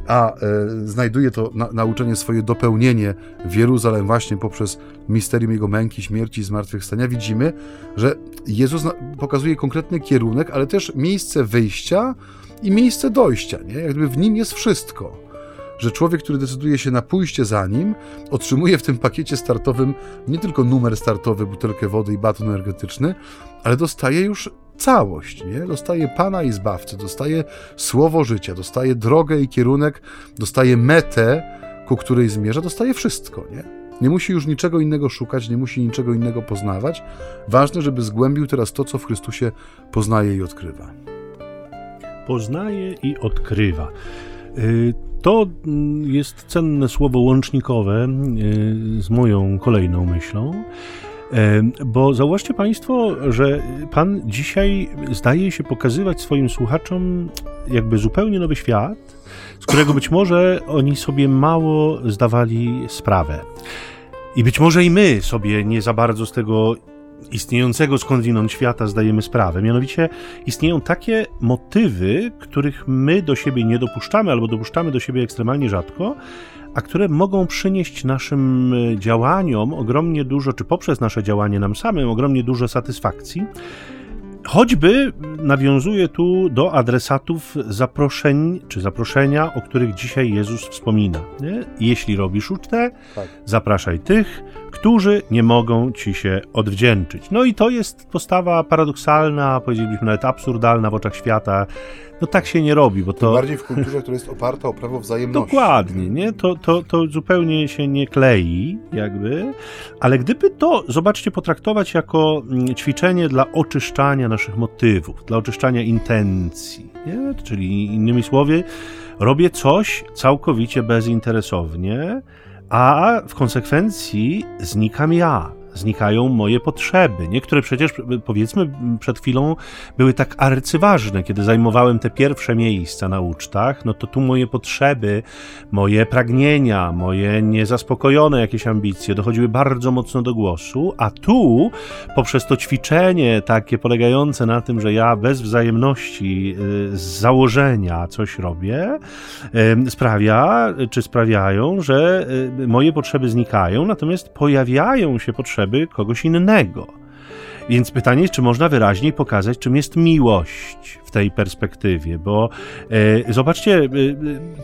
a e, znajduje to na, nauczenie swoje dopełnienie w Jeruzalem właśnie poprzez misterium Jego męki, śmierci i zmartwychwstania, widzimy, że Jezus pokazuje konkretny kierunek, ale też miejsce wyjścia i miejsce dojścia. Nie? Jakby w nim jest wszystko. Że człowiek, który decyduje się na pójście za nim, otrzymuje w tym pakiecie startowym nie tylko numer startowy, butelkę wody i baton energetyczny, ale dostaje już całość, nie? Dostaje Pana i Zbawcę, dostaje słowo życia, dostaje drogę i kierunek, dostaje metę, ku której zmierza, dostaje wszystko, nie? Nie musi już niczego innego szukać, nie musi niczego innego poznawać. Ważne, żeby zgłębił teraz to, co w Chrystusie poznaje i odkrywa. Poznaje i odkrywa. Y, to mm, jest cenne słowo łącznikowe y, z moją kolejną myślą. Bo zauważcie Państwo, że Pan dzisiaj zdaje się pokazywać swoim słuchaczom jakby zupełnie nowy świat, z którego być może oni sobie mało zdawali sprawę. I być może i my sobie nie za bardzo z tego istniejącego skądinąd świata zdajemy sprawę. Mianowicie istnieją takie motywy, których my do siebie nie dopuszczamy albo dopuszczamy do siebie ekstremalnie rzadko, a które mogą przynieść naszym e, działaniom ogromnie dużo, czy poprzez nasze działanie nam samym, ogromnie dużo satysfakcji. Choćby nawiązuje tu do adresatów zaproszeń, czy zaproszenia, o których dzisiaj Jezus wspomina. Nie? Jeśli robisz ucztę, tak. zapraszaj tych, którzy nie mogą ci się odwdzięczyć. No i to jest postawa paradoksalna, powiedzielibyśmy nawet absurdalna w oczach świata. No tak się nie robi, bo to... Tym bardziej w kulturze, która jest oparta o prawo wzajemności. Dokładnie, nie? To, to, to zupełnie się nie klei, jakby. Ale gdyby to, zobaczcie, potraktować jako mm, ćwiczenie dla oczyszczania naszych motywów, dla oczyszczania intencji, nie? Czyli innymi słowy, robię coś całkowicie bezinteresownie, a w konsekwencji znikam ja znikają moje potrzeby. Niektóre przecież, powiedzmy, przed chwilą były tak arcyważne, kiedy zajmowałem te pierwsze miejsca na ucztach, no to tu moje potrzeby, moje pragnienia, moje niezaspokojone jakieś ambicje dochodziły bardzo mocno do głosu, a tu, poprzez to ćwiczenie takie polegające na tym, że ja bez wzajemności y, z założenia coś robię, sprawia, czy sprawiają, że y, moje potrzeby znikają, natomiast pojawiają się potrzeby, potrzeby kogoś innego. Więc pytanie czy można wyraźniej pokazać, czym jest miłość w tej perspektywie, bo e, zobaczcie, e,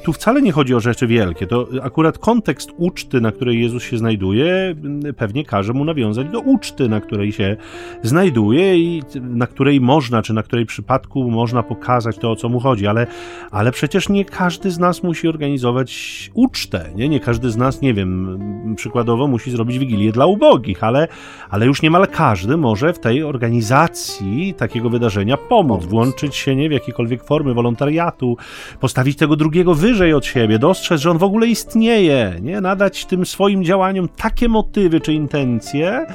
tu wcale nie chodzi o rzeczy wielkie. To akurat kontekst uczty, na której Jezus się znajduje, pewnie każe mu nawiązać do uczty, na której się znajduje i na której można, czy na której przypadku można pokazać to, o co mu chodzi, ale, ale przecież nie każdy z nas musi organizować ucztę, nie? Nie każdy z nas, nie wiem, przykładowo musi zrobić wigilię dla ubogich, ale, ale już niemal każdy może w tej organizacji takiego wydarzenia pomóc, włączyć się nie w jakiekolwiek formy wolontariatu, postawić tego drugiego wyżej od siebie, dostrzec, że on w ogóle istnieje, nie? nadać tym swoim działaniom takie motywy czy intencje,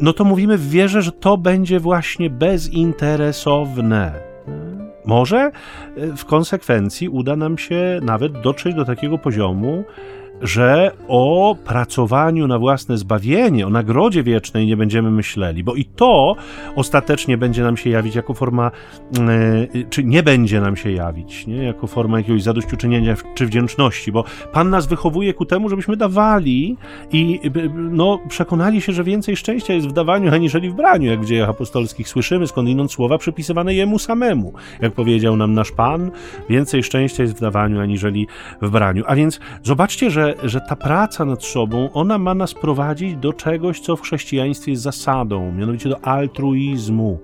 no to mówimy w wierze, że to będzie właśnie bezinteresowne. Może w konsekwencji uda nam się nawet dotrzeć do takiego poziomu, że o pracowaniu na własne zbawienie, o nagrodzie wiecznej nie będziemy myśleli, bo i to ostatecznie będzie nam się jawić jako forma, yy, czy nie będzie nam się jawić, nie? jako forma jakiegoś zadośćuczynienia czy wdzięczności, bo Pan nas wychowuje ku temu, żebyśmy dawali i no, przekonali się, że więcej szczęścia jest w dawaniu, aniżeli w braniu, jak w dziejach apostolskich słyszymy, skądinąd słowa przypisywane Jemu samemu. Jak powiedział nam nasz Pan, więcej szczęścia jest w dawaniu, aniżeli w braniu. A więc zobaczcie, że że, ta praca nad sobą, ona ma nas prowadzić do czegoś, co w chrześcijaństwie jest zasadą, mianowicie do altruizmu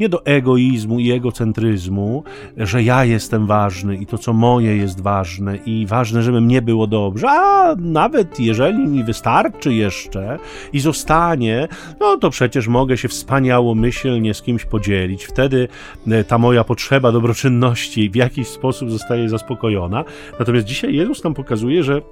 nie do egoizmu i egocentryzmu, że ja jestem ważny i to, co moje jest ważne i ważne, żeby mnie było dobrze, a nawet jeżeli mi wystarczy jeszcze i zostanie, no to przecież mogę się wspaniałomyślnie z kimś podzielić. Wtedy e, ta moja potrzeba dobroczynności w jakiś sposób zostaje zaspokojona. Natomiast dzisiaj Jezus nam pokazuje, że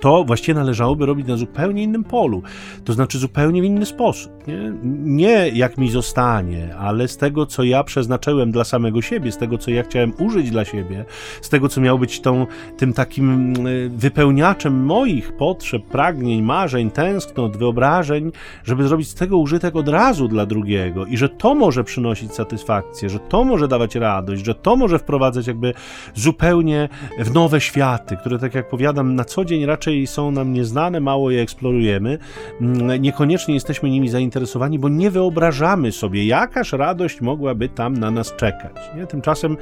to właściwie należałoby robić na zupełnie innym polu, to znaczy zupełnie w inny sposób. Nie? nie jak mi zostanie, ale z tego, co ja przeznaczyłem dla samego siebie, z tego, co ja chciałem użyć dla siebie, z tego, co miał być tą, tym takim mm, wypełniaczem moich potrzeb, pragnień, marzeń, tęsknot, wyobrażeń, żeby zrobić z tego użytek od razu dla drugiego i że to może przynosić satysfakcję, że to może dawać radość, że to może wprowadzać jakby zupełnie w nowe światy, które, tak jak powiadam, na co dzień raczej są nam nieznane, mało je eksplorujemy, mm, niekoniecznie jesteśmy nimi zainteresowani, bo nie wyobrażamy sobie, jakaż radość mogłaby tam na nas czekać. Nie? Tymczasem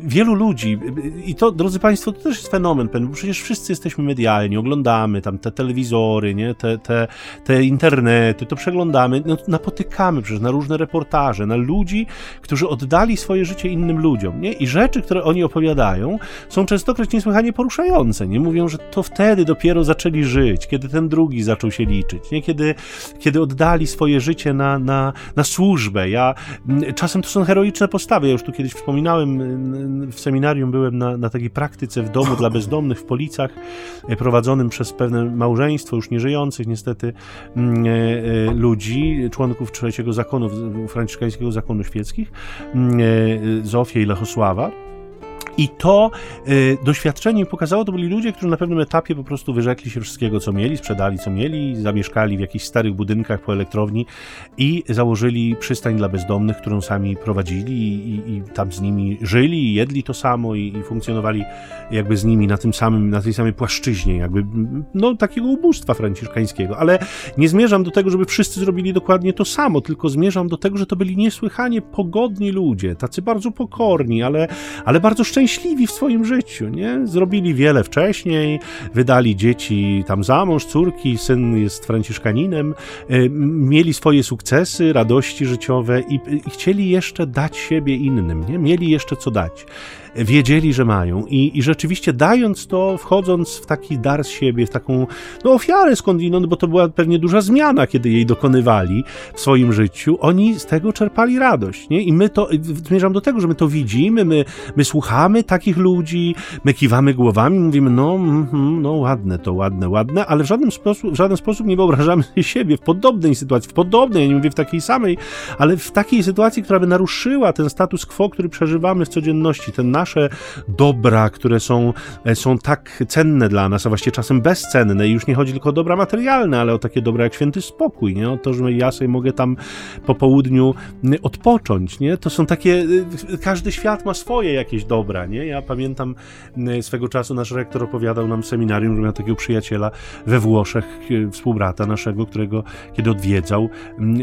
wielu ludzi, i to, drodzy Państwo, to też jest fenomen, bo przecież wszyscy jesteśmy medialni, oglądamy tam te telewizory, nie? Te, te, te internety, to przeglądamy, no, napotykamy przecież na różne reportaże, na ludzi, którzy oddali swoje życie innym ludziom, nie? I rzeczy, które oni opowiadają, są częstokroć niesłychanie poruszające, nie? Mówią, że to wtedy dopiero zaczęli żyć, kiedy ten drugi zaczął się liczyć, nie? Kiedy, kiedy oddali swoje życie na, na, na służbę. Ja, czasem to są heroiczne postawy, ja już tu kiedyś wspominałem w seminarium byłem na, na takiej praktyce w domu dla bezdomnych w Policach, e, prowadzonym przez pewne małżeństwo, już nieżyjących niestety, mm, e, e, ludzi, członków trzeciego zakonu, franciszkańskiego zakonu świeckich, mm, Zofię i Lechosława. I to y, doświadczenie pokazało, to byli ludzie, którzy na pewnym etapie po prostu wyrzekli się wszystkiego, co mieli, sprzedali, co mieli, zamieszkali w jakichś starych budynkach po elektrowni i założyli przystań dla bezdomnych, którą sami prowadzili i, i tam z nimi żyli, jedli to samo i, i, funkcjonowali jakby z nimi na tym samym, na tej samej płaszczyźnie, jakby no takiego ubóstwa franciszkańskiego. Ale nie zmierzam do tego, żeby wszyscy zrobili dokładnie to samo, tylko zmierzam do tego, że to byli niesłychanie pogodni ludzie, tacy bardzo pokorni, ale, ale bardzo szczęśliwi szczęśliwi w swoim życiu, nie? Zrobili wiele wcześniej, wydali dzieci tam za mąż, córki, syn jest franciszkaninem, y, mieli swoje sukcesy, radości życiowe i, chcieli jeszcze dać siebie innym, nie? Mieli jeszcze co dać wiedzieli, że mają. I, I rzeczywiście dając to, wchodząc w taki dar z siebie, w taką no, ofiarę skądinąd, bo to była pewnie duża zmiana, kiedy jej dokonywali w swoim życiu, oni z tego czerpali radość. Nie? I my to, zmierzam do tego, że my to widzimy, my, my słuchamy takich ludzi, my kiwamy głowami, mówimy, no, mm, no ładne to, ładne, ładne, ale w żaden sposób, w żaden sposób nie wyobrażamy siebie w podobnej sytuacji, w podobnej, ja nie mówię w takiej samej, ale w takiej sytuacji, która by naruszyła ten status quo, który przeżywamy w codzienności, ten nasze dobra, które są, e, są tak cenne dla nas, a właściwie czasem bezcenne i już nie chodzi tylko o dobra materialne, ale o takie dobra jak święty spokój, nie? O to, że ja sobie mogę tam po południu odpocząć, nie? To są takie, e, każdy świat ma swoje jakieś dobra, nie? Ja pamiętam swego czasu nasz rektor opowiadał nam w seminarium, że miał takiego przyjaciela we Włoszech, e, współbrata naszego, którego kiedy odwiedzał,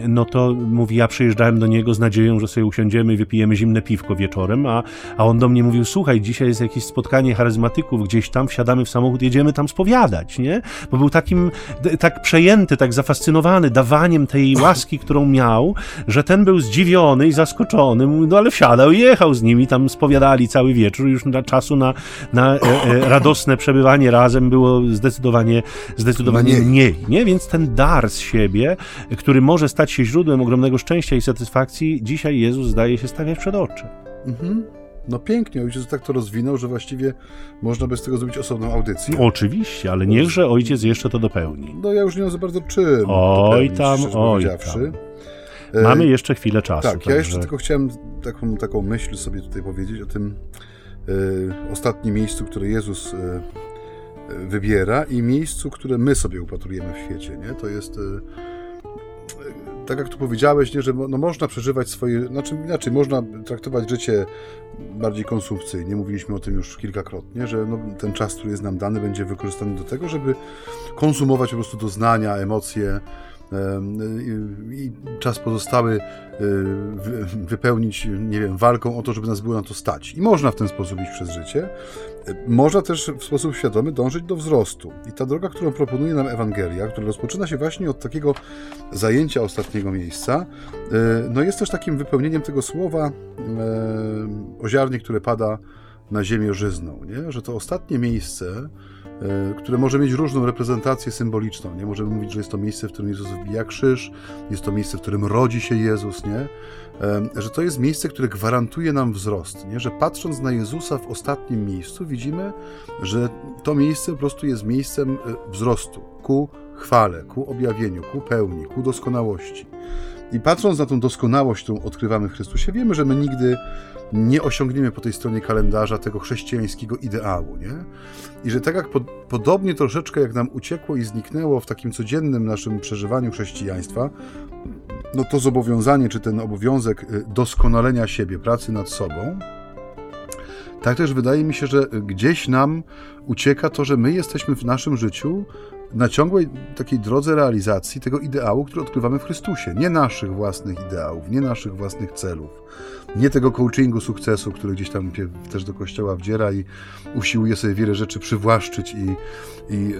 no to mówi, ja przyjeżdżałem do niego z nadzieją, że sobie usiądziemy i wypijemy zimne piwko wieczorem, a, a on do mnie mówił, słuchaj, dzisiaj jest jakieś spotkanie charyzmatyków gdzieś tam, wsiadamy w samochód, jedziemy tam spowiadać, nie? Bo był takim, tak przejęty, tak zafascynowany dawaniem tej łaski, którą miał, że ten był zdziwiony i zaskoczony, no ale wsiadał i jechał z nimi, tam spowiadali cały wieczór, już na czasu na, na e, e, radosne przebywanie razem było zdecydowanie, zdecydowanie mniej, nie? Więc ten dar z siebie, który może stać się źródłem ogromnego szczęścia i satysfakcji, dzisiaj Jezus zdaje się stawiać przed oczy. Mhm. No pięknie, ojciec tak to rozwinął, że właściwie można by z tego zrobić osobną audycję. Oczywiście, ale niechże ojciec jeszcze to dopełni. No ja już nie wiem za bardzo czym. Oj tam, oj tam. E, Mamy jeszcze chwilę czasu. Tak, także... ja jeszcze tylko chciałem taką, taką myśl sobie tutaj powiedzieć o tym y, ostatnim miejscu, które Jezus y, wybiera i miejscu, które my sobie upatrujemy w świecie. Nie? To jest... Y, tak jak tu powiedziałeś, nie, że no, można przeżywać swoje, znaczy inaczej, można traktować życie bardziej konsumpcyjnie, mówiliśmy o tym już kilkakrotnie, że no, ten czas, który jest nam dany, będzie wykorzystany do tego, żeby konsumować po prostu doznania, emocje, i czas pozostały wypełnić, nie wiem, walką o to, żeby nas było na to stać. I można w ten sposób iść przez życie. Można też w sposób świadomy dążyć do wzrostu. I ta droga, którą proponuje nam Ewangelia, która rozpoczyna się właśnie od takiego zajęcia ostatniego miejsca, no jest też takim wypełnieniem tego słowa o ziarnie, które pada na ziemię żyzną, nie? że to ostatnie miejsce, e, które może mieć różną reprezentację symboliczną. Nie możemy mówić, że jest to miejsce, w którym Jezus wbija krzyż, jest to miejsce, w którym rodzi się Jezus, nie? E, że to jest miejsce, które gwarantuje nam wzrost, nie? że patrząc na Jezusa w ostatnim miejscu, widzimy, że to miejsce po prostu jest miejscem e, wzrostu ku chwale, ku objawieniu, ku pełni, ku doskonałości. I patrząc na tą doskonałość, którą odkrywamy w Chrystusie, wiemy, że my nigdy nie osiągniemy po tej stronie kalendarza tego chrześcijańskiego ideału, nie? I że tak jak po, podobnie troszeczkę jak nam uciekło i zniknęło w takim codziennym naszym przeżywaniu chrześcijaństwa, no to zobowiązanie, czy ten obowiązek y, doskonalenia siebie, pracy nad sobą, tak też wydaje mi się, że gdzieś nam ucieka to, że my jesteśmy w naszym życiu na ciągłej takiej drodze realizacji tego ideału, który odkrywamy w Chrystusie. Nie naszych własnych ideałów, nie naszych własnych celów, nie tego coachingu sukcesu, który gdzieś tam też do kościoła wdziera i usiłuje sobie wiele rzeczy przywłaszczyć i, i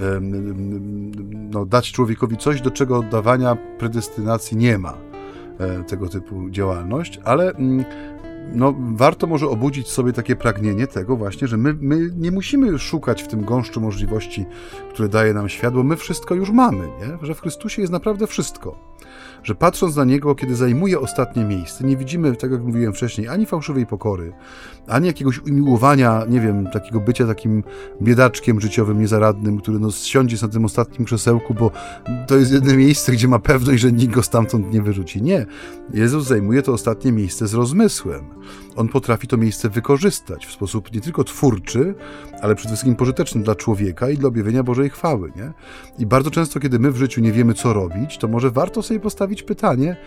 no, dać człowiekowi coś, do czego oddawania predestynacji nie ma e, tego typu działalność, ale mm, no, warto może obudzić sobie takie pragnienie tego właśnie, że my, my nie musimy szukać w tym gąszczu możliwości, które daje nam świat, bo my wszystko już mamy, nie? że w Chrystusie jest naprawdę wszystko że patrząc na Niego, kiedy zajmuje ostatnie miejsce, nie widzimy, tak jak mówiłem wcześniej, ani fałszywej pokory, ani jakiegoś umiłowania, nie wiem, takiego bycia takim biedaczkiem życiowym, niezaradnym, który no siądzie na tym ostatnim krzesełku, bo to jest jedno miejsce, gdzie ma pewność, że nikt go stamtąd nie wyrzuci. Nie. Jezus zajmuje to ostatnie miejsce z rozmysłem. On potrafi to miejsce wykorzystać w sposób nie tylko twórczy, ale przede wszystkim pożyteczny dla człowieka i dla objawienia Bożej chwały. Nie? I bardzo często, kiedy my w życiu nie wiemy, co robić, to może warto sobie postawić pytanie,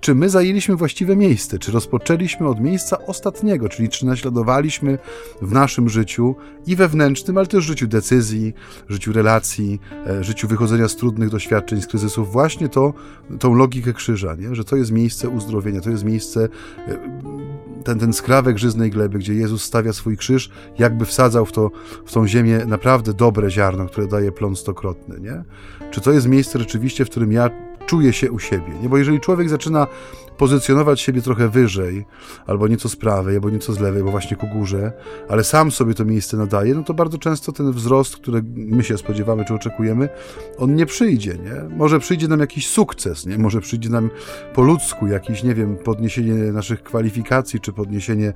czy my zajęliśmy właściwe miejsce, czy rozpoczęliśmy od miejsca ostatniego, czyli czy naśladowaliśmy w naszym życiu i wewnętrznym, ale też życiu decyzji, życiu relacji, e, życiu wychodzenia z trudnych doświadczeń, z kryzysów, właśnie to, tą logikę krzyża, nie? że to jest miejsce uzdrowienia, to jest miejsce, e, ten, ten skrawek żyznej gleby, gdzie Jezus stawia swój krzyż, jakby wsadzał w, to, w tą ziemię naprawdę dobre ziarno, które daje plon stokrotny. Nie? Czy to jest miejsce rzeczywiście, w którym ja czuje się u siebie. Nie? Bo jeżeli człowiek zaczyna pozycjonować siebie trochę wyżej, albo nieco z prawej, albo nieco z lewej, bo właśnie ku górze, ale sam sobie to miejsce nadaje, no to bardzo często ten wzrost, który my się spodziewamy czy oczekujemy, on nie przyjdzie, nie? Może przyjdzie nam jakiś sukces, nie? Może przyjdzie nam po ludzku jakiś, nie wiem, podniesienie naszych kwalifikacji, czy podniesienie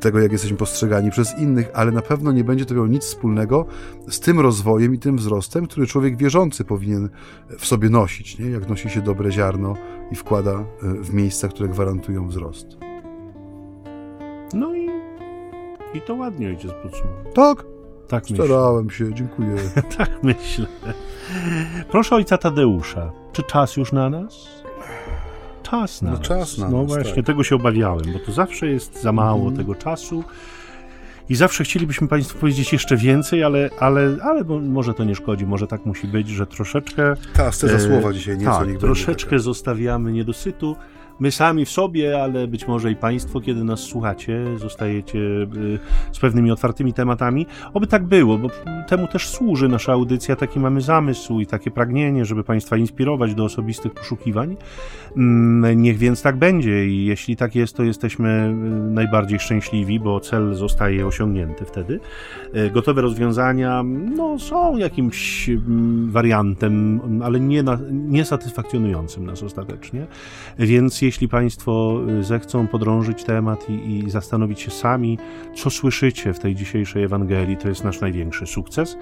tego, jak jesteśmy postrzegani przez innych, ale na pewno nie będzie to miało nic wspólnego z tym rozwojem i tym wzrostem, który człowiek wierzący powinien w sobie nosić, nie? Jak nosi się dobre ziarno i wkłada e, w miejsca, które gwarantują wzrost. No i, i to ładnie ojciec podsumował. Tak. Tak Starałem myślę. się, dziękuję. tak myślę. Proszę ojca Tadeusza, czy czas już na nas? Czas na no, nas. Czas na no nas, właśnie, tak. tego się obawiałem, bo to zawsze jest za mało mhm. tego czasu. I zawsze chcielibyśmy Państwu powiedzieć jeszcze więcej, ale, ale, ale może to nie szkodzi, może tak musi być, że troszeczkę. Ta, za słowa dzisiaj nieco tak, troszeczkę zostawiamy niedosytu my sami w sobie, ale być może i Państwo, kiedy nas słuchacie, zostajecie y, z pewnymi otwartymi tematami. Oby tak było, bo temu też służy nasza audycja, taki mamy zamysł i takie pragnienie, żeby Państwa inspirować do osobistych poszukiwań. Mm, niech więc tak będzie i jeśli tak jest, to jesteśmy y, najbardziej szczęśliwi, bo cel zostaje osiągnięty wtedy. Y, gotowe rozwiązania no, są jakimś mm, wariantem, ale nie, na, nie satysfakcjonującym nas ostatecznie. Więc jeśli Państwo y, zechcą podrążyć temat i, i, zastanowić się sami, co słyszycie w tej dzisiejszej Ewangelii, to jest nasz największy sukces.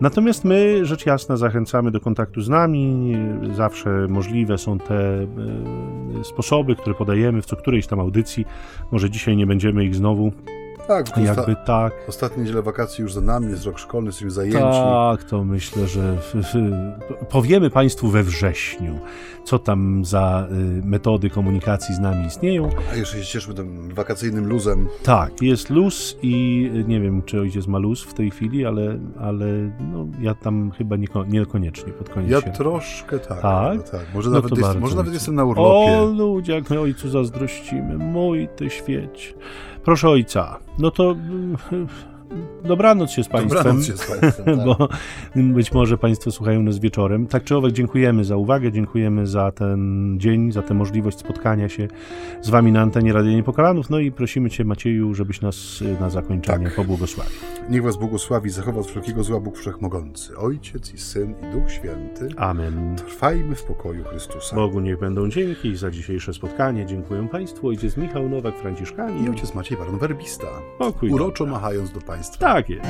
Natomiast my, rzecz jasna, zachęcamy do kontaktu z nami. Zawsze możliwe są te y, sposoby, które podajemy w co którejś tam audycji. Może dzisiaj nie będziemy ich znowu Tak, osta- Jakby tak. ostatnie niedziele wakacji już za nami, jest rok szkolny, jesteśmy zajęci. Tak, to myślę, że powiemy Państwu we wrześniu, co tam za y, metody komunikacji z nami istnieją. A jeszcze się cieszymy tym wakacyjnym luzem. Tak, jest luz i y, nie wiem, czy ojciec ma luz w tej chwili, ale, ale no, ja tam chyba nieko, niekoniecznie pod koniec Ja świata. troszkę tak. Tak? no tak. Może, No nawet, jest, może nawet jestem na O urlopie. ludzie, jak my ojcu zazdrościmy, mój ty świeć. Proszę ojca, no to mm, dobranoc się z Państwem. Dobranoc się z Państwem. Tak. bo być może Państwo słuchają nas wieczorem. Tak czy owak, dziękujemy za uwagę, dziękujemy za ten dzień, za tę możliwość spotkania się z Wami na antenie Radia Niepokalanów. No i prosimy Cię, Macieju, żebyś nas y, na zakończenie Tak. pobłogosławił. Niech Was błogosławi, zachowa od wszelkiego zła Bóg Wszechmogący, Ojciec i Syn i Duch Święty. Amen. Trwajmy w pokoju Chrystusa. Bogu niech będą dzięki za dzisiejsze spotkanie. Dziękuję Państwu. Ojciec Michał Nowak, Franciszkani. I ojciec Maciej Baron Werbista, Pokój. uroczo machając do Państwa. Tak jest.